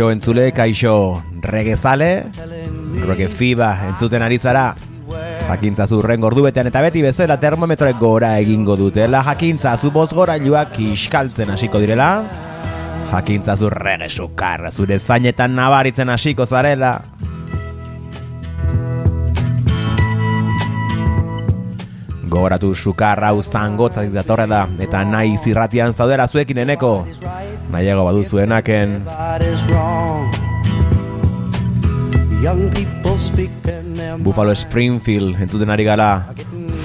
Kaixo entzule, kaixo regezale, roge fiba entzuten ari zara. Jakintzazu urren gordu betean eta beti bezala termometroek gora egingo dutela. Jakintzazu boz gorailuak iskaltzen hasiko direla. Jakintzazu rege sukarra zure zainetan nabaritzen hasiko zarela. Gogoratu sukarra uzangotzatik datorrela eta nahi zirratian zaudera zuekin eneko. Nahiago speaking their Buffalo Springfield entzuten ari gara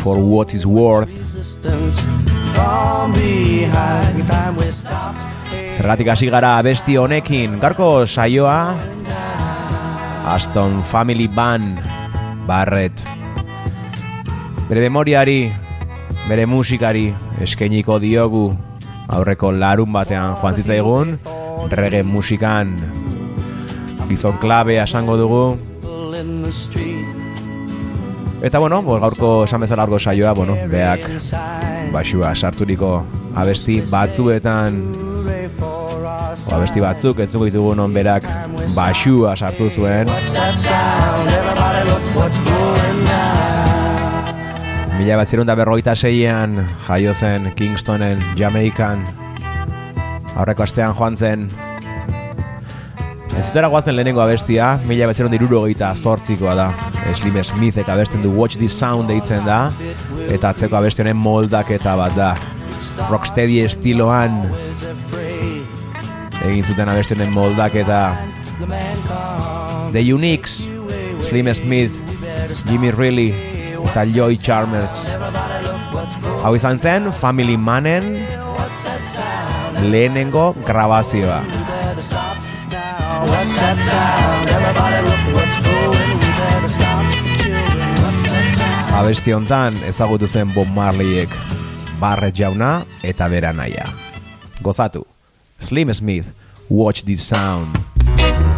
For What Is Worth. Zergatik hasi gara abesti honekin. Gaurko saioa Aston Family Band Barret Bere memoriari Bere musikari Eskainiko diogu Aurreko larun batean joan zitzaigun Rege musikan. Gizon klabe asango dugu. Eta bueno, bo, gaurko esan bezala gaurko saioa, bueno, beak basua sarturiko abesti batzuetan. O abesti batzuk entzuko ditugu non berak basua sartu zuen Mila bat zirunda berroita seian jaio zen Kingstonen, Jamaikan. Aurreko astean joan zen. Ez zutera guazen lehenengo abestia, mila bat zirunda irurogeita zortzikoa da. Slim Smithek abesten du Watch This Sound deitzen da Eta atzeko abesti honen moldaketa bat da. Rocksteady estiloan egin zuten abesti honen moldaketa The Uniques, Slim Smith, Jimmy Reilly eta Joy Chalmers Hau izan zen Family Manen lehenengo grabazioa Abesti hontan ezagutu zen Bob Marleyek Barret jauna eta bera naia. Gozatu. Slim Smith, Watch This Sound.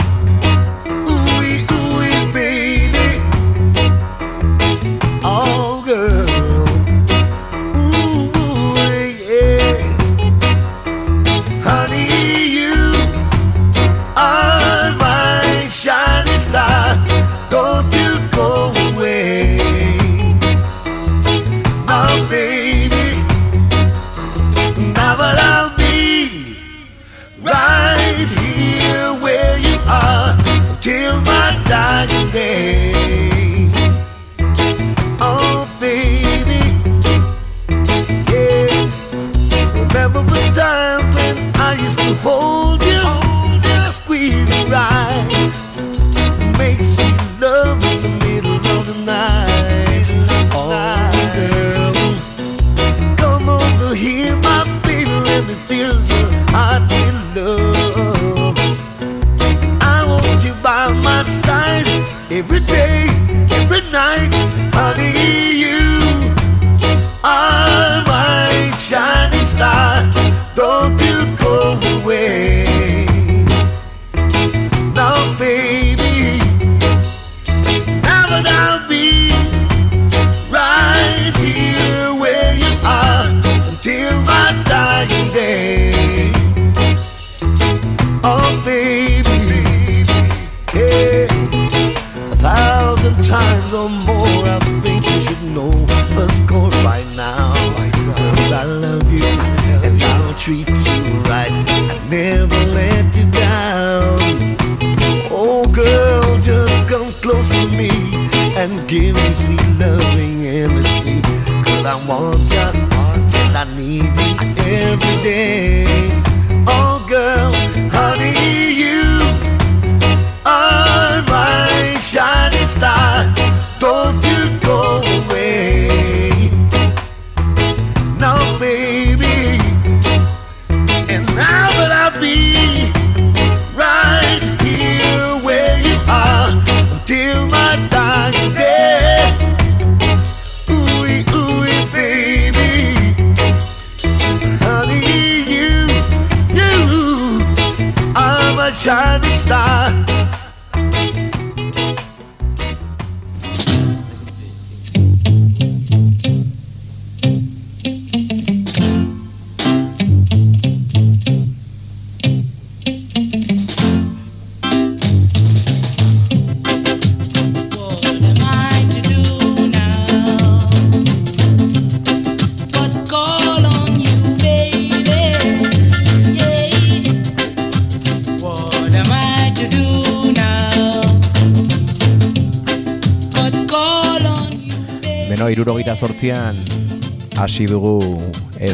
Hasi dugu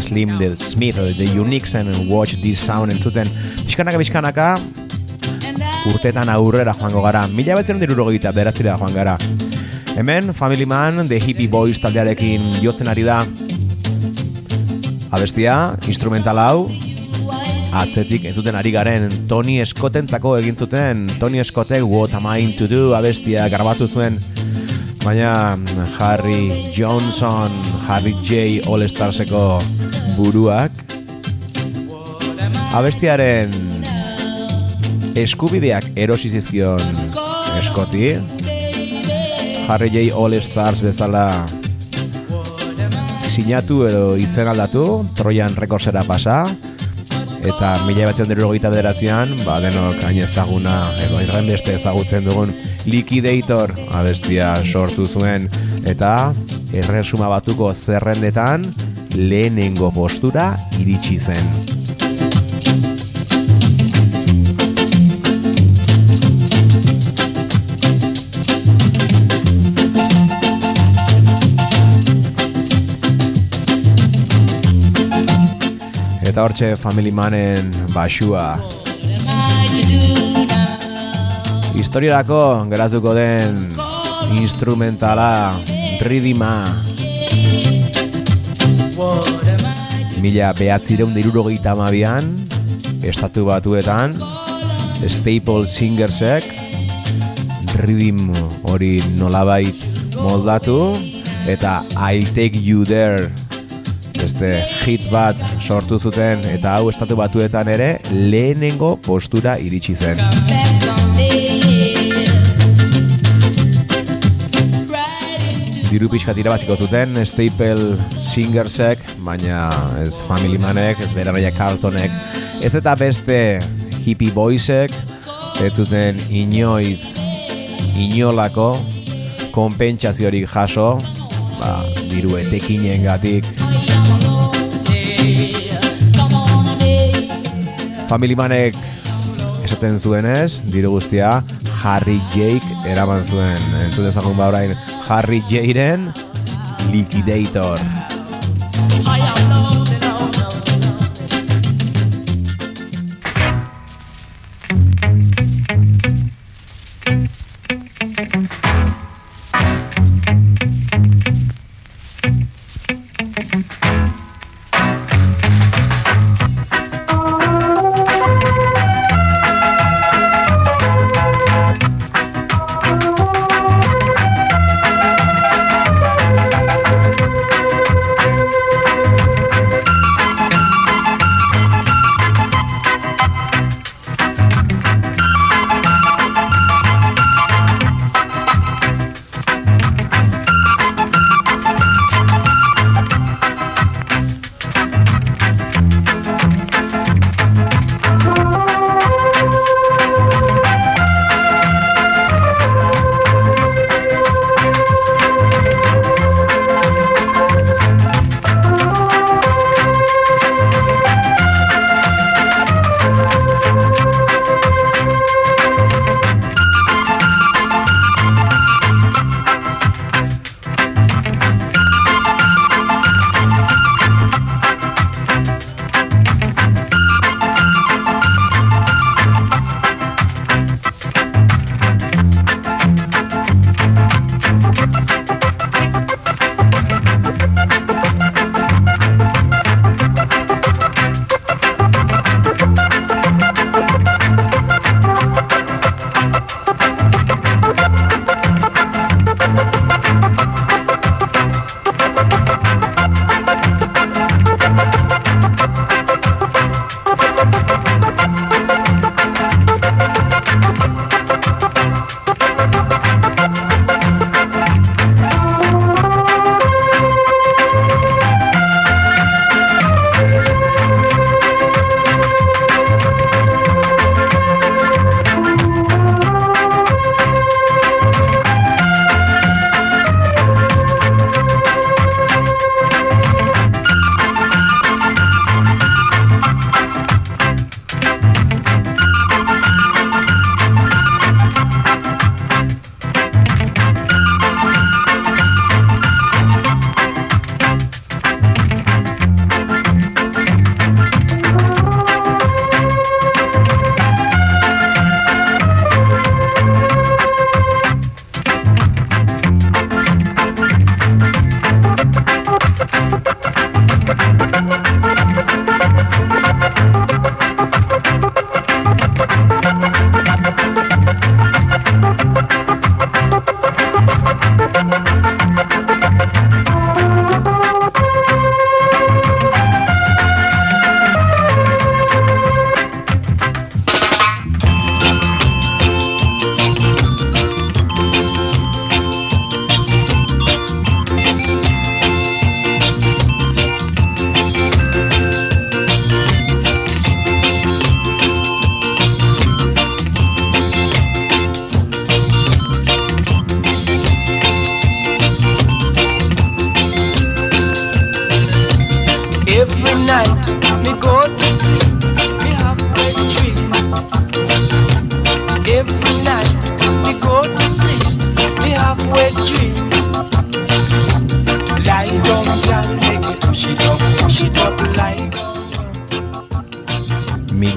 Slim the Smith, The Uniques and Watch This Sound entzuten. Bizkanaka, bizkanaka, urtetan aurrera joango gara. Mila betzen dirurogeita berazira joan gara. Hemen, Family Man, The Hippie Boys taldearekin jotzen ari da. Abestia, instrumental hau, atzetik entzuten ari garen Tony Scottentzako egin zuten Tony Scottek What Am I To Do abestia grabatu zuen baina Harry Johnson Harry J. All Starseko buruak abestiaren eskubideak erosi zizkion Scotti Harry J. All Stars bezala sinatu edo izen aldatu Trojan Recordsera pasa eta mila batzen derogeita bederatzean, ba, denok hain ezaguna, edo irrenbeste ezagutzen dugun Liquidator abestia sortu zuen, eta erresuma batuko zerrendetan lehenengo postura iritsi zen. Eta hortxe Family Manen basua? Historiarako geratuko den instrumentala ridima mila behatzireun dirurogeita amabian estatu batuetan Staple Singersek ridim hori nolabait moldatu eta I'll Take You There beste hit bat sortu zuten eta hau estatu batuetan ere lehenengo postura iritsi zen. Diru pixkat irabaziko zuten Staple Singersek, baina ez Family Manek, ez Beraraia Carltonek, ez eta beste Hippie Boysek, ez zuten inoiz inolako konpentsaziorik jaso, ba, diru etekinen gatik. Family Manek esaten zuenez, diru guztia, Harry Jake eraman zuen. Entzun dezagun ba orain, Harry Jaren Liquidator.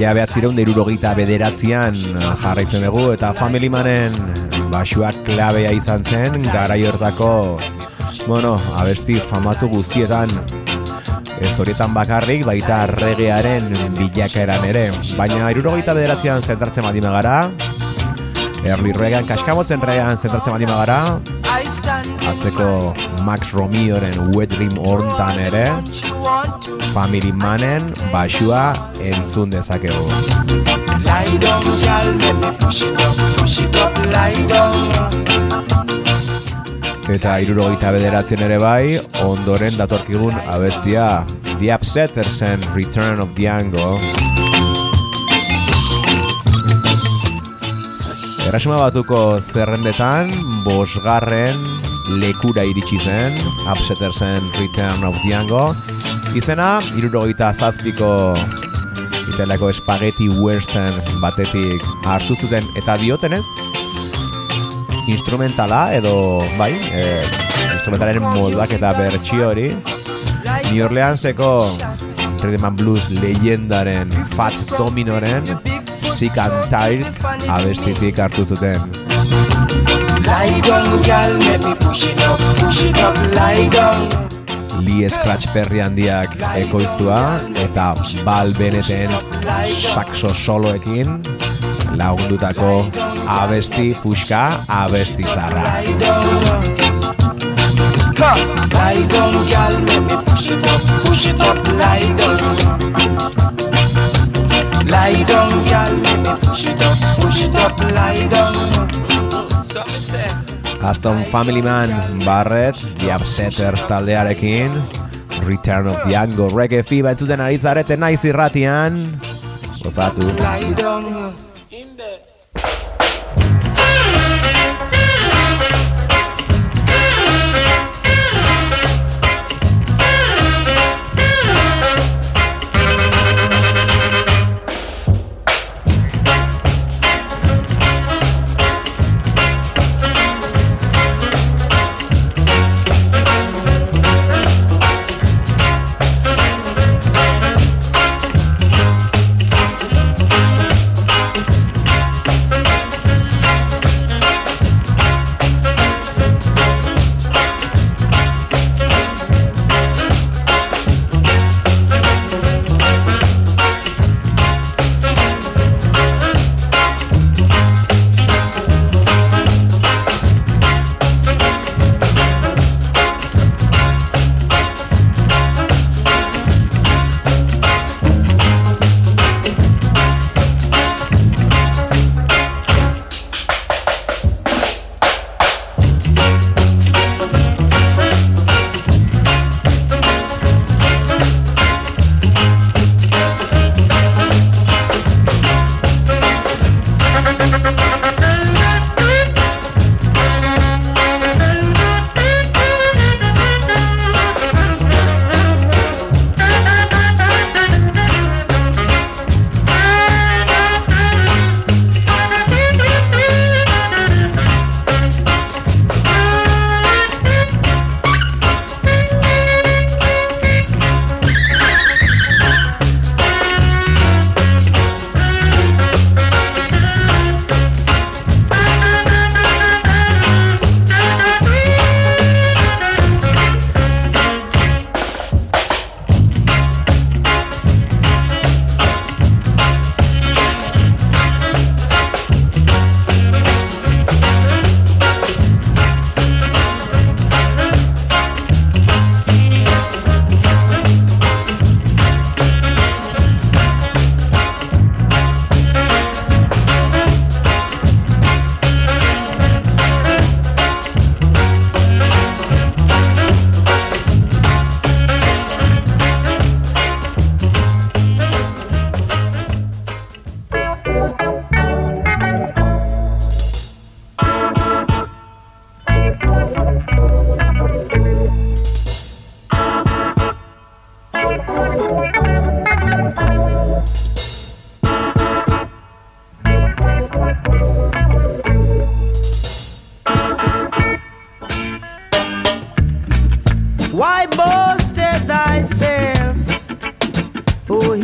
Mila behatzireun derurogeita bederatzean jarraitzen dugu eta Family Manen basuak klabea izan zen garai hortako bueno, abesti famatu guztietan. Ez horietan bakarrik baita regearen bilakaeran ere. Baina irurogeita bederatzean zentratzen badime gara Early Reagan, kaskamotzen Reagan zentratzen I stand atzeko Max Romioren Wet Dream hortan ere, Family Manen basua entzun dezakegu. lie down, girl. Let me push it up, push it up, lie down. Eta irurogeita bederatzen ere bai, ondoren datorkigun abestia The Upsettersen Return of Django. Erresuma batuko zerrendetan, bosgarren lekura iritsi zen, Upsettersen Return of Django. Izena, irurogeita zazpiko itelako spaghetti western batetik hartu zuten eta diotenez, instrumentala edo bai, e, instrumentalaren moduak eta bertsio hori New Orleanseko Rhythm and Blues leyendaren Fats Dominoren Sick and Tired abestitik hartu zuten. Lie down, girl. Let me push it up, push it up, lie down. Lee Scratch Perry handiak ekoiztua eta Bal Beneten saxo soloekin lagundutako abesti puxka abesti zarra. Lie down. Girl. Let push it up, push it up, lie down. Lie down, girl. Let me push it up, push it up, lie down. So me say. Aston Family Man Barrett, The Upsetters taldearekin, Return of Django Reggae Fiba entzuten ari zarete naiz irratian, gozatu.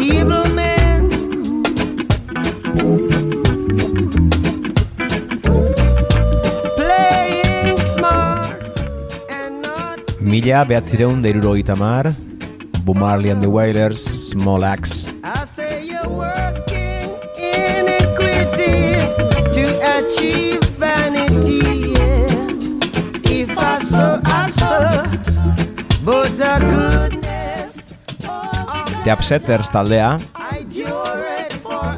Evil man? Playing smart and not Mila behatzireun deiruro itamar, Bumarli and the Wailers, Small Axe. Of Japsetters taldea,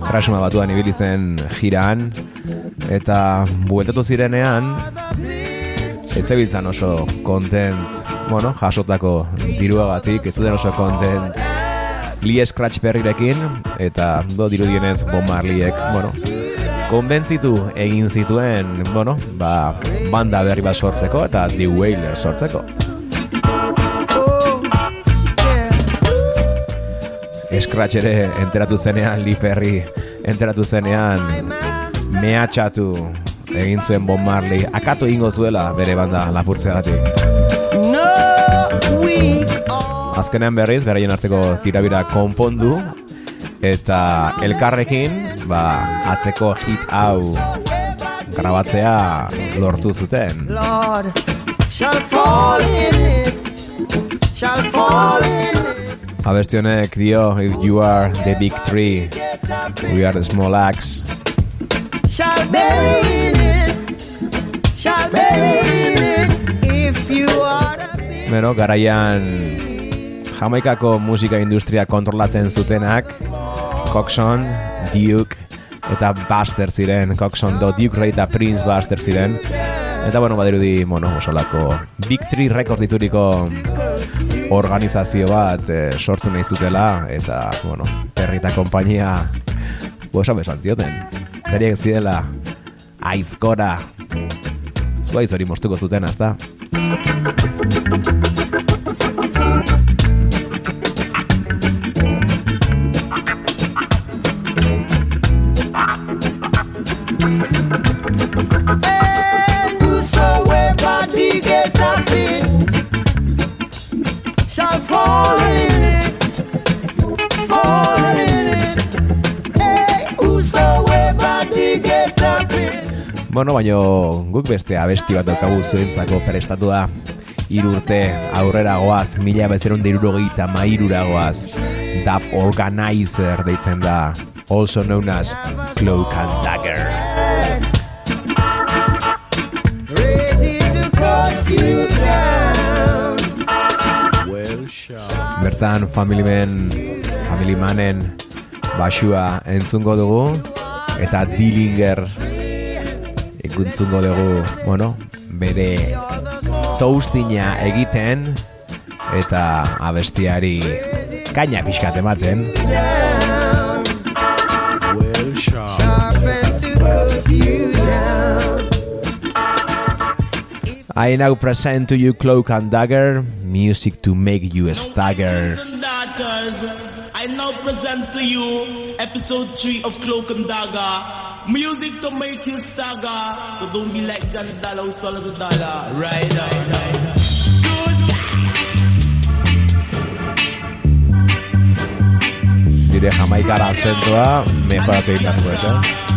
Erresuma batuan ibili zen jiran, eta bueltatu zirenean, ez zebiltzan oso kontent, bueno, jasotako diruagatik, ez zuten oso kontent Lee Scratch Perryrekin, eta do dirudienez Bob Marleyek, bueno, konbentzitu egin zituen, bueno, ba, banda berri bat sortzeko, eta The Wailers sortzeko. Scratch ere enteratu zenean, Lee Perry enteratu zenean, mehatxatu egin zuen Bob Marley, akatu egingo zuela bere banda lapurtzeagatik. Azkenean berriz, beraien arteko tirabira konpondu, eta elkarrekin, ba, atzeko hit hau grabatzea lortu zuten. Lord shall fall in it, shall fall in it. Abesti honek dio, if you are the big tree, we are the small axe. shall bury in it, shall bury in it. If you are the big Beno, garaian Jamaikako musika industria kontrolatzen zutenak Coxon, Duke eta Buster ziren Coxon do Duke Ray eta Prince Buster ziren Eta bueno, badirudi, bueno, osolako Big Tree Record dituriko organizazio bat eh, sortu nahi zutela eta, bueno, Perry eta kompainia Bosa besan zioten Beriek zidela aizkora Zuaiz hori mostuko zuten, azta? Bueno, baino guk beste abesti bat daukagu zuentzako prestatua hiru urte aurrera goaz, mila bezerun deirurogeita mairura goaz, Dub Organizer deitzen da, also known as Cloak and Dagger. Ready to cut you down. Bertan Family Man, Family Manen basua entzungo dugu, eta Dillinger ikuntzungo dugu, bueno, bere toastina egiten, eta abestiari kaina pixkat ematen. I now present to you Cloak and Dagger, music to make you stagger. I now present to you episode 3 of Cloak and Dagger. Music to make you stagger. So don't be like Johnny Dollar who swallow the dollar. Right, right, right. Nire jamaikara azentua, mejoratu egin beharko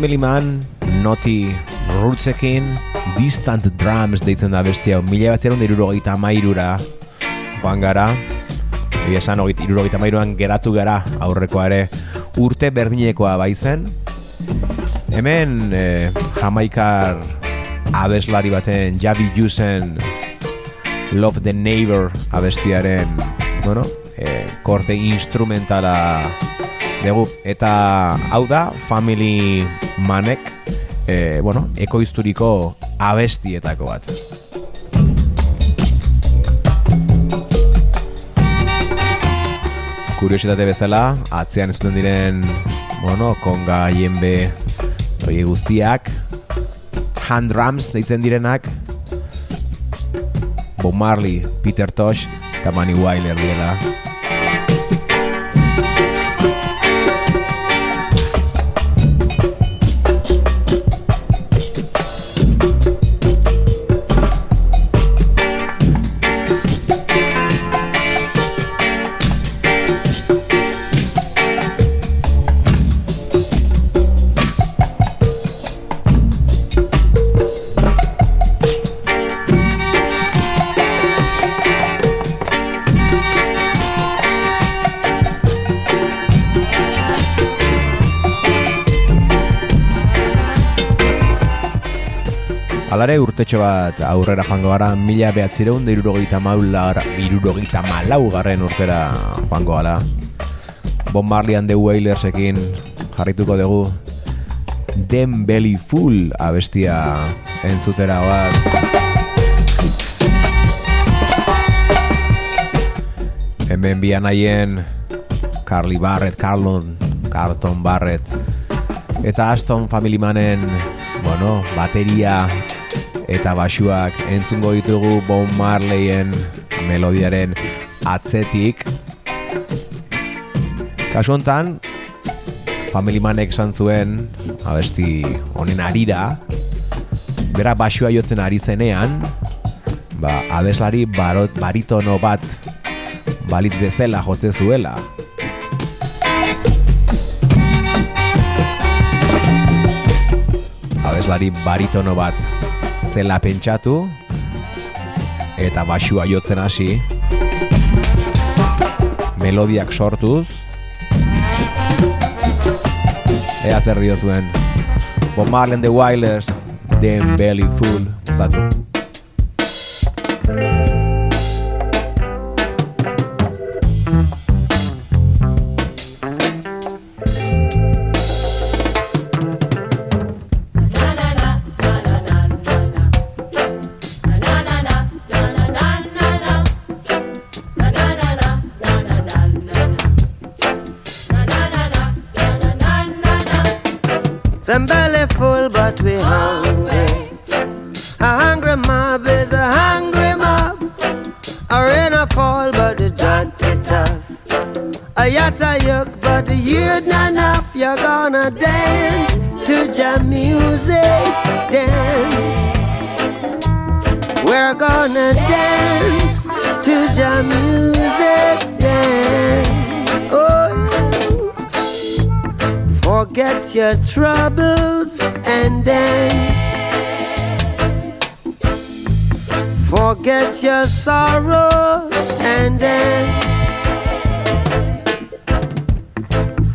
Family Man, Noti Rootsekin, Distant Drums deitzen da bestia, mila bat zerun irurogeita mairura joan gara, Egia esan, irurogeita mairuan geratu gara aurrekoa ere urte berdinekoa baizen. Hemen eh, jamaikar abeslari baten Javi Jusen Love the Neighbor abestiaren bueno, eh, korte instrumentala dugu. Eta hau da, Family Manek eh, bueno, ekoizturiko abestietako bat. Kuriositate bezala, atzean ez duen diren, bueno, konga, jenbe, oie guztiak, hand drums deitzen direnak, Bob Marley, Peter Tosh, eta Manny Wyler direla. Alare urtetxo bat aurrera joango gara mila behatzireun da irurogeita maula irurogeita malau garren urtera joango gara. Bob Marley and the Wailersekin jarrituko dugu. Den Belly Full abestia entzutera bat. Hemen bian haien Carly Barrett, Carlon, Carlton Barrett. Eta Aston Family Manen bueno, bateria eta basuak entzungo ditugu Bob Marleyen melodiaren atzetik. Kasu hontan, Family Manek esan zuen, abesti honen arira, bera basua jotzen ari zenean, ba, abeslari barot, baritono bat balitz bezala jotze zuela. Abeslari baritono bat zela pentsatu. Eta basua jotzen hasi. Melodiak sortuz. Ea zer dio zuen. Bob Marley the Wailers. Den Belly Full. Zatu Forget your troubles and dance. Forget your sorrows and dance.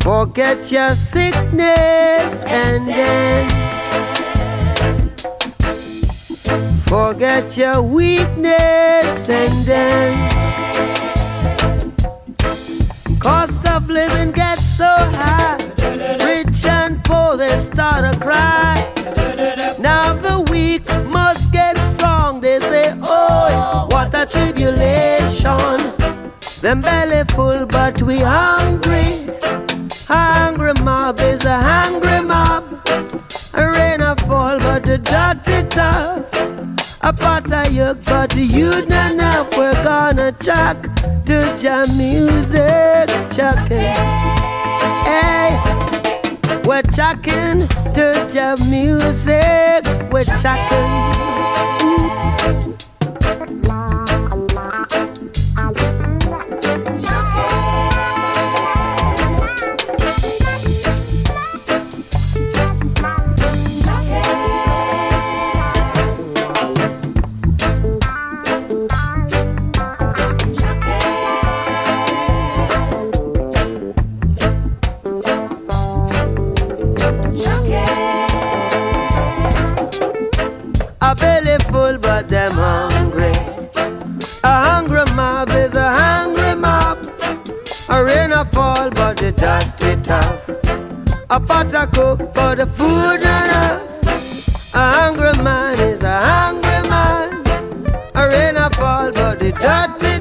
Forget your sickness and dance. Forget your weakness and dance. Start to cry. Now the weak must get strong. They say, Oh, what a tribulation. Them belly full, but we hungry. Hungry mob is a hungry mob. A rain a fall, but the dirty tough. A pot of yuck, but you not enough. We're gonna chuck to jam music, chucking. Hey, we're chucking to jam music. We're chucking. A pot of cook, but the food not enough. A hungry man is a hungry man. A rain a fall, but the dirty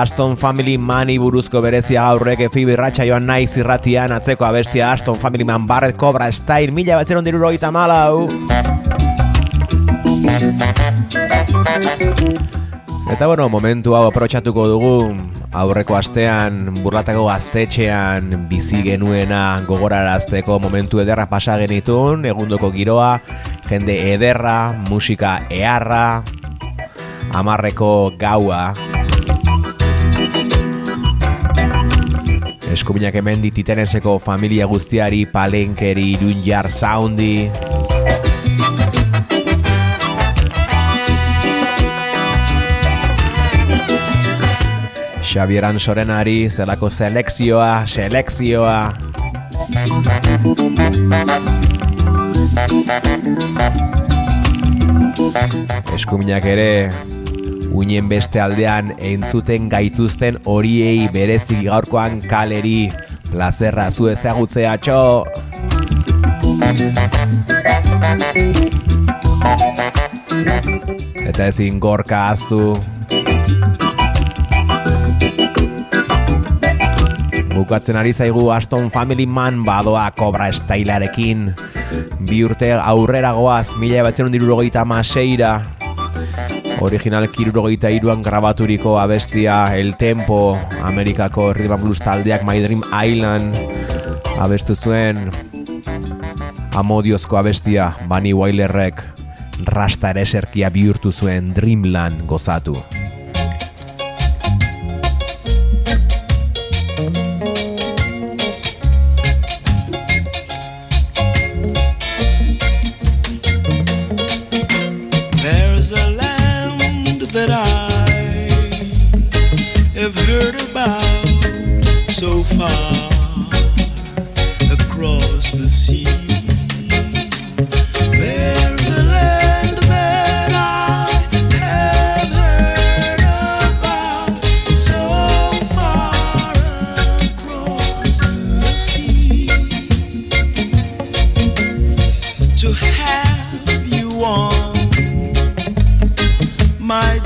Aston Family Mani buruzko berezia aurrek efi birratxa joan naiz irratian atzeko abestia Aston Family Man Barret Cobra Style mila batzeron dirurogeita malau. Eta bueno, momentu hau aprotxatuko dugu aurreko astean burlatako gaztetxean bizi genuena gogorarazteko momentu ederra pasa genitun, egundoko giroa, jende ederra, musika eharra, amarreko gaua, Eskubinak hemen dititenenseko familia guztiari, palenkeri, irunjar, soundi. Xabieran Sorenari, zelako selekzioa, selekzioa. Eskuminak ere, uinen beste aldean entzuten gaituzten horiei berezik gaurkoan kaleri. Plazerra zu ezagutzea txo! Eta ezin gorka aztu Bukatzen ari zaigu Aston Family Man badoa kobra estailarekin bi urte aurrera goaz mila batzen dirurogeita maseira Original kirurogeita iruan grabaturiko abestia El Tempo, Amerikako Rhythm Blues taldeak My Dream Island abestu zuen amodiozko abestia Bunny Wailerrek rasta ereserkia bihurtu zuen Dreamland gozatu. My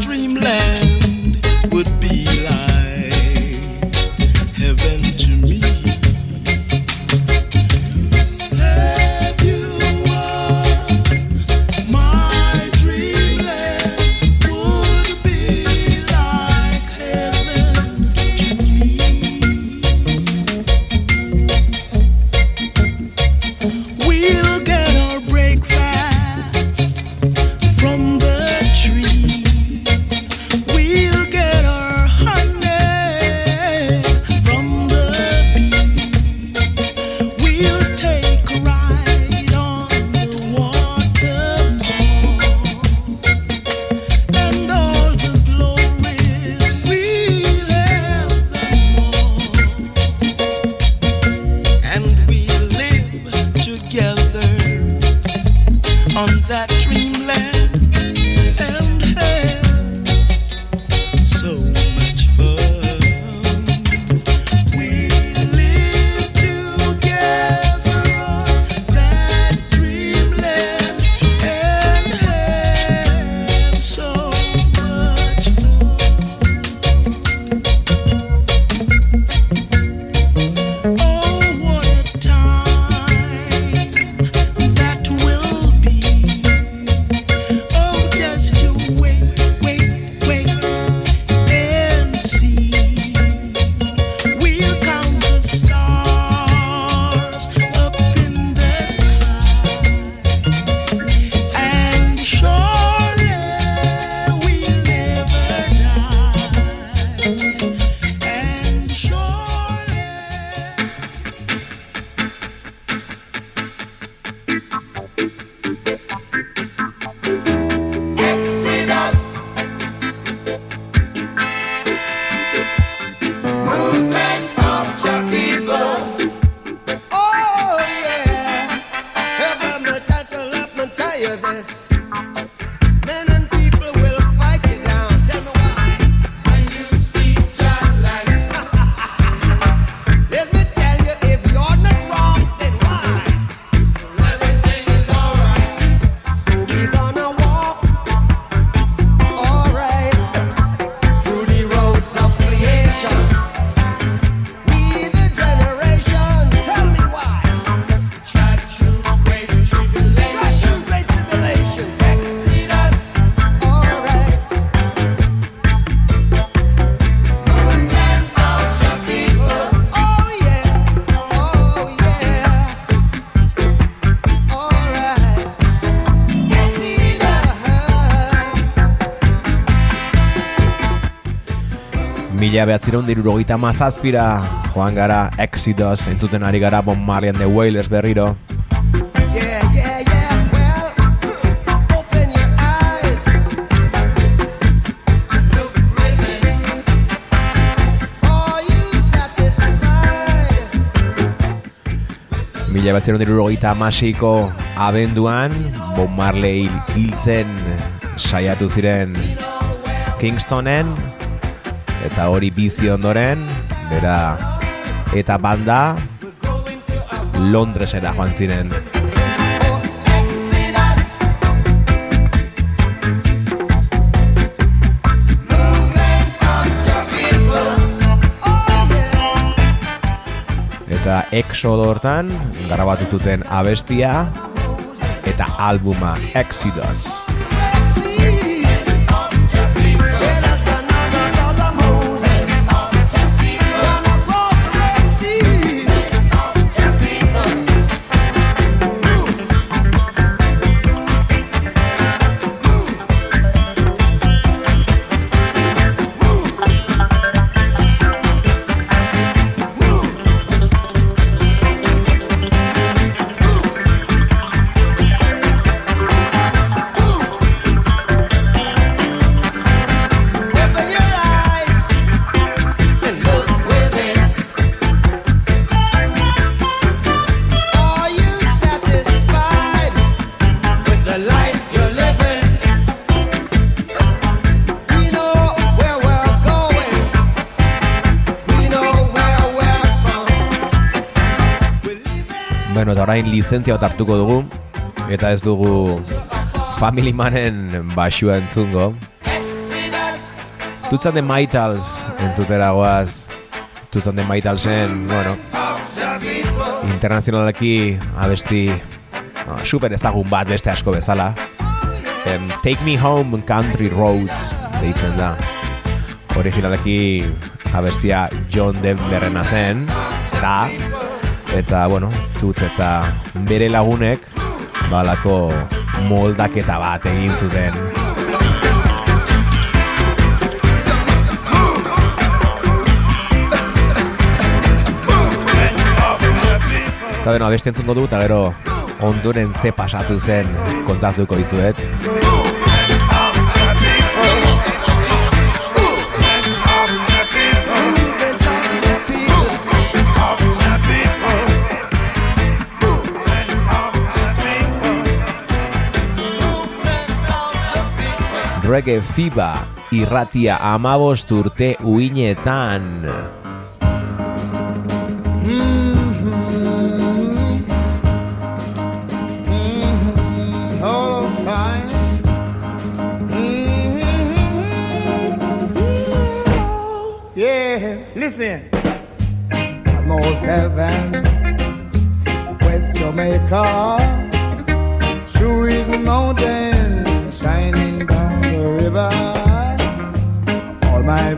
Mila behatzireun dirurogeita mazazpira joan gara Exodus entzuten ari gara Bon Marley and the Wailers berriro? Mila behatzireun dirurogeita amasiko abenduan Bon Marley hiltzen saiatu ziren Kingstonen eta hori bizi ondoren bera eta banda Londresera joan ziren. Eta Exodo hortan grabatu zuten abestia eta albuma Exodus orain lizentzia bat hartuko dugu eta ez dugu Family Manen basua entzungo. Tutzan de Maitals entzutera goaz. Tutzan de Maitalsen, bueno, internazionalaki abesti no, super ezagun bat beste asko bezala. Em, Take Me Home Country Roads deitzen da. Originaleki abestia John Denverrena zen da eta bueno, tutz eta bere lagunek balako moldaketa bat egin zuten Eta beno, abesti entzungo du, eta gero ondoren ze pasatu zen kontatuko izuet. Reggae Fiba irratia amabost urte uinetan. Listen. Almost heaven, West Jamaica, through his mountain, my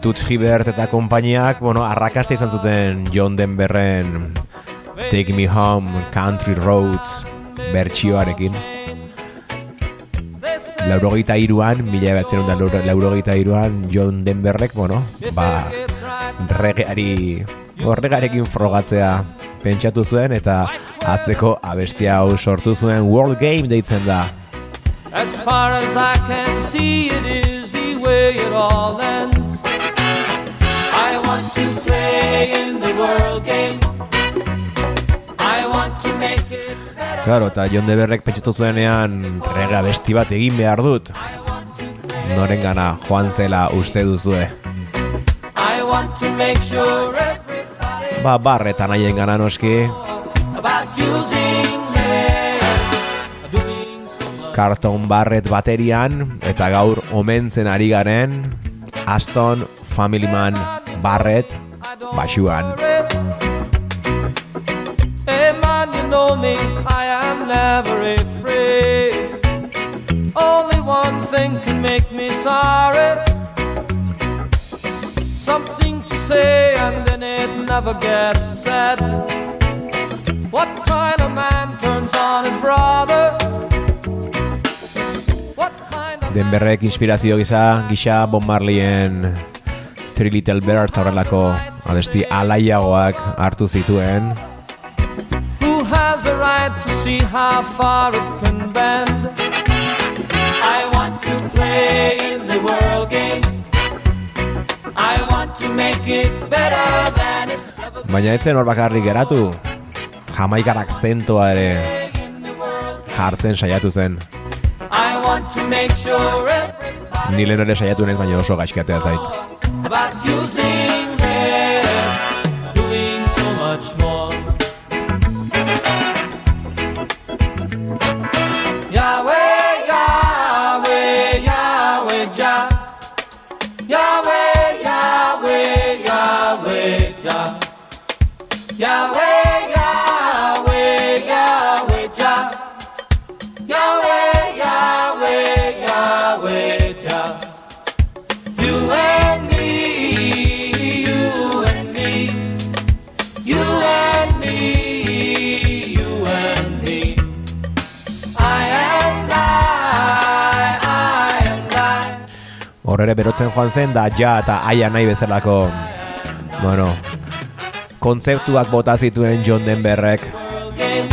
Tuts Hibbert eta konpainiak, bueno, arrakasta izan zuten John Denverren Take Me Home, Country Roads bertsioarekin. Laurogeita iruan, mila ebatzen da laurogeita iruan, John Denverrek, bueno, ba, regeari, horregarekin frogatzea pentsatu zuen, eta atzeko abestia hau sortu zuen World Game deitzen da. As far as I can see, it is the way it all ends. Claro, eta John Deberrek pentsatu zuenean rega besti bat egin behar dut. Noren gana joan zela uste duzue. Sure Ba, barretan haien gana noski, karton barret baterian, eta gaur omentzen ari garen, Aston Family Man barret basuan. Hey man, you know me, I am never afraid. Only one thing can make me sorry. Something to say and then it never gets said. What kind of man turns on his brother? What kind of Denberrek inspirazio gisa, gisa Bob Marleyen Three Little Birds eta horrelako abesti alaiagoak hartu zituen. Who has the right to see how far it can bend? I want to play in the world game. I want to make it better than it's ever Baina etzen hor bakarrik geratu, jamaikar akzentoa ere jartzen saiatu zen. I want to make sure everybody Ni lehen ere saiatu naiz, baina oso gaizkatea zait. About using Hor ere berotzen joan zen da ja eta aia nahi bezalako bueno, kontzeptuak bota zituen John Denverrek. game.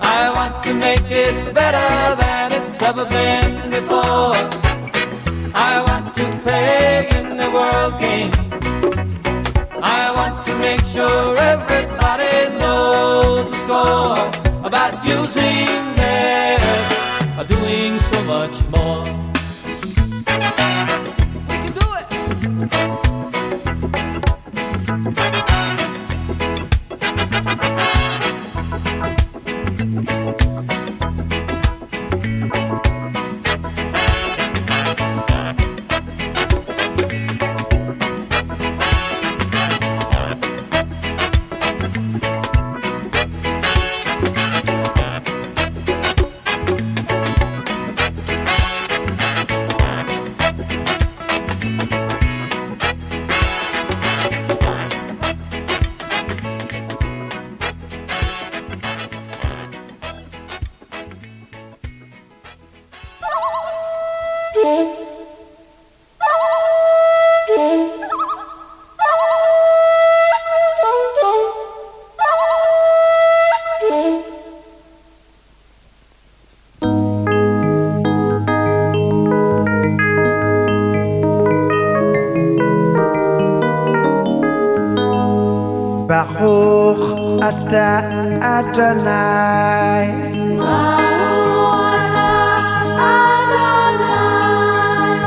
I want to make it better than it's ever been before. I want to play in the world game. I want to make sure everybody knows the score about using theirs, or doing so much more.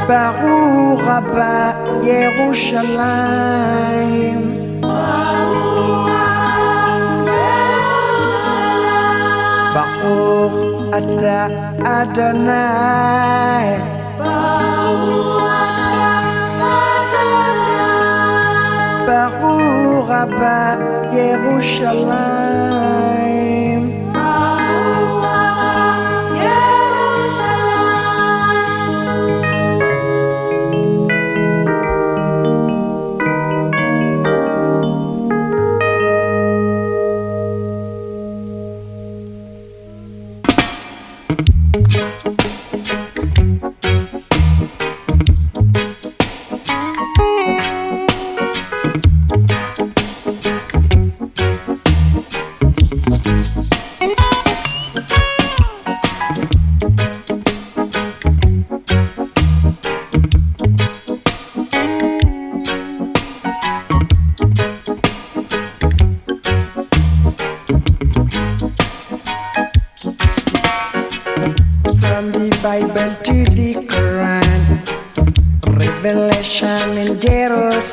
Baruch Abba Yerushalayim. Baruch ata Adonai. Baruch Abba Yerushalayim.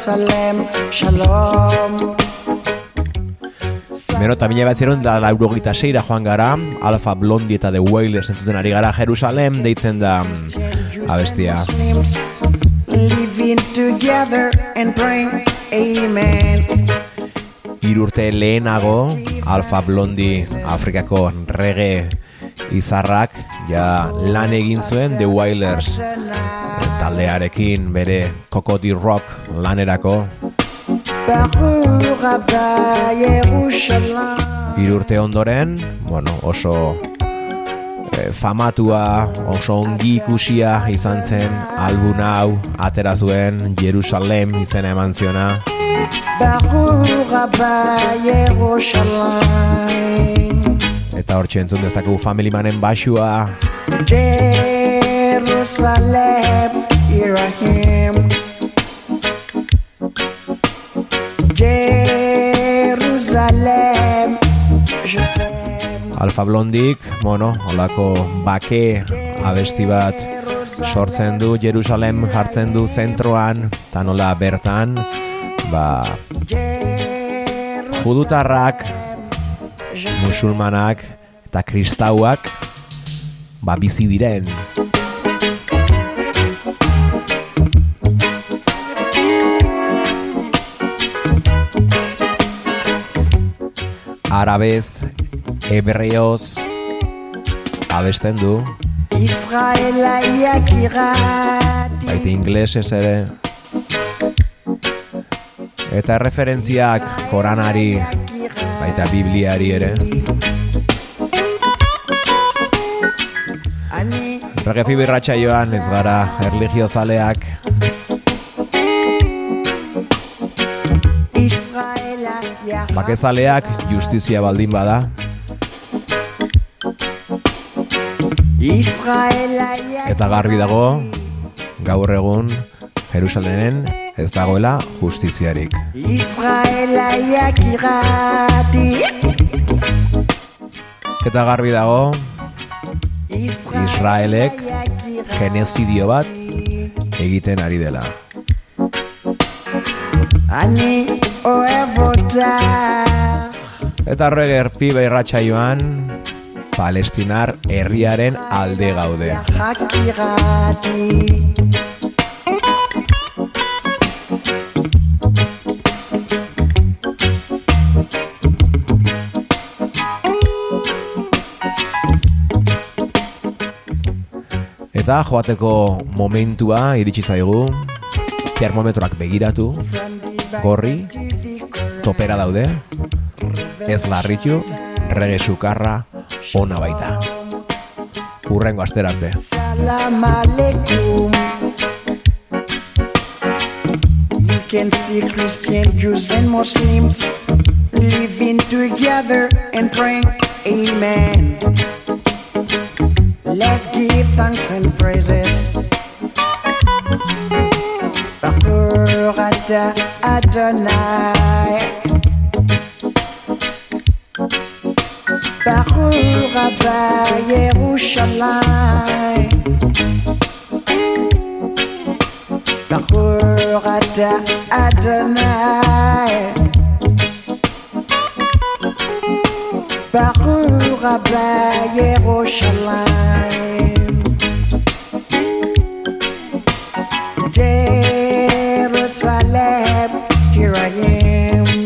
Jerusalem, Shalom. Beno, eta mila batzeron da laurogeita seira joan gara, Alpha Blondie eta The Wailers entzuten ari gara Jerusalem, deitzen da mm, abestia. Living together and praying, Amen. Irurte lehenago, Alpha Blondie Afrikako rege izarrak, ja lan egin zuen The Wailers taldearekin bere Kokoti Rock lanerako. Irurte ondoren, bueno, oso eh, famatua, oso ongi ikusia izan zen album hau atera zuen Jerusalem izena eman ziona. Eta hor entzun dezakegu Family Manen basua, Jerusalem, here I am. Jerusalem, je t'aime. Alfa Blondik, bueno, olako bake abesti bat sortzen du Jerusalem jartzen du zentroan, eta nola bertan, ba, judutarrak, musulmanak eta kristauak, ba, bizi diren. Arabez, hebreoz, abesten du, Israel Yakirati. baita inglesez ere. Eta referentziak Koranari, baita Bibliari ere. Regefi birratxa joan, ez gara erligiozaleak. Bakezaleak justizia baldin bada, eta garbi dago, gaur egun, Jerusalenen ez dagoela justiziarik. Eta garbi dago, Israelek genezidio bat egiten ari dela. Ani oevota Eta horreger pibe irratsaioan Palestinar herriaren alde gaude. Eta joateko momentua iritsi zaigu termometroak begiratu, gorri, topera daude, ez larritu, rege sukarra ona baita. Urrengo. Salam alaikum. You can see Christian Jews and Muslims living together and praying, Amen. Let's give thanks and praises. Atah Adonai. Baruch Abba Yerushalayim. Baruch atah Adonai. Here I am.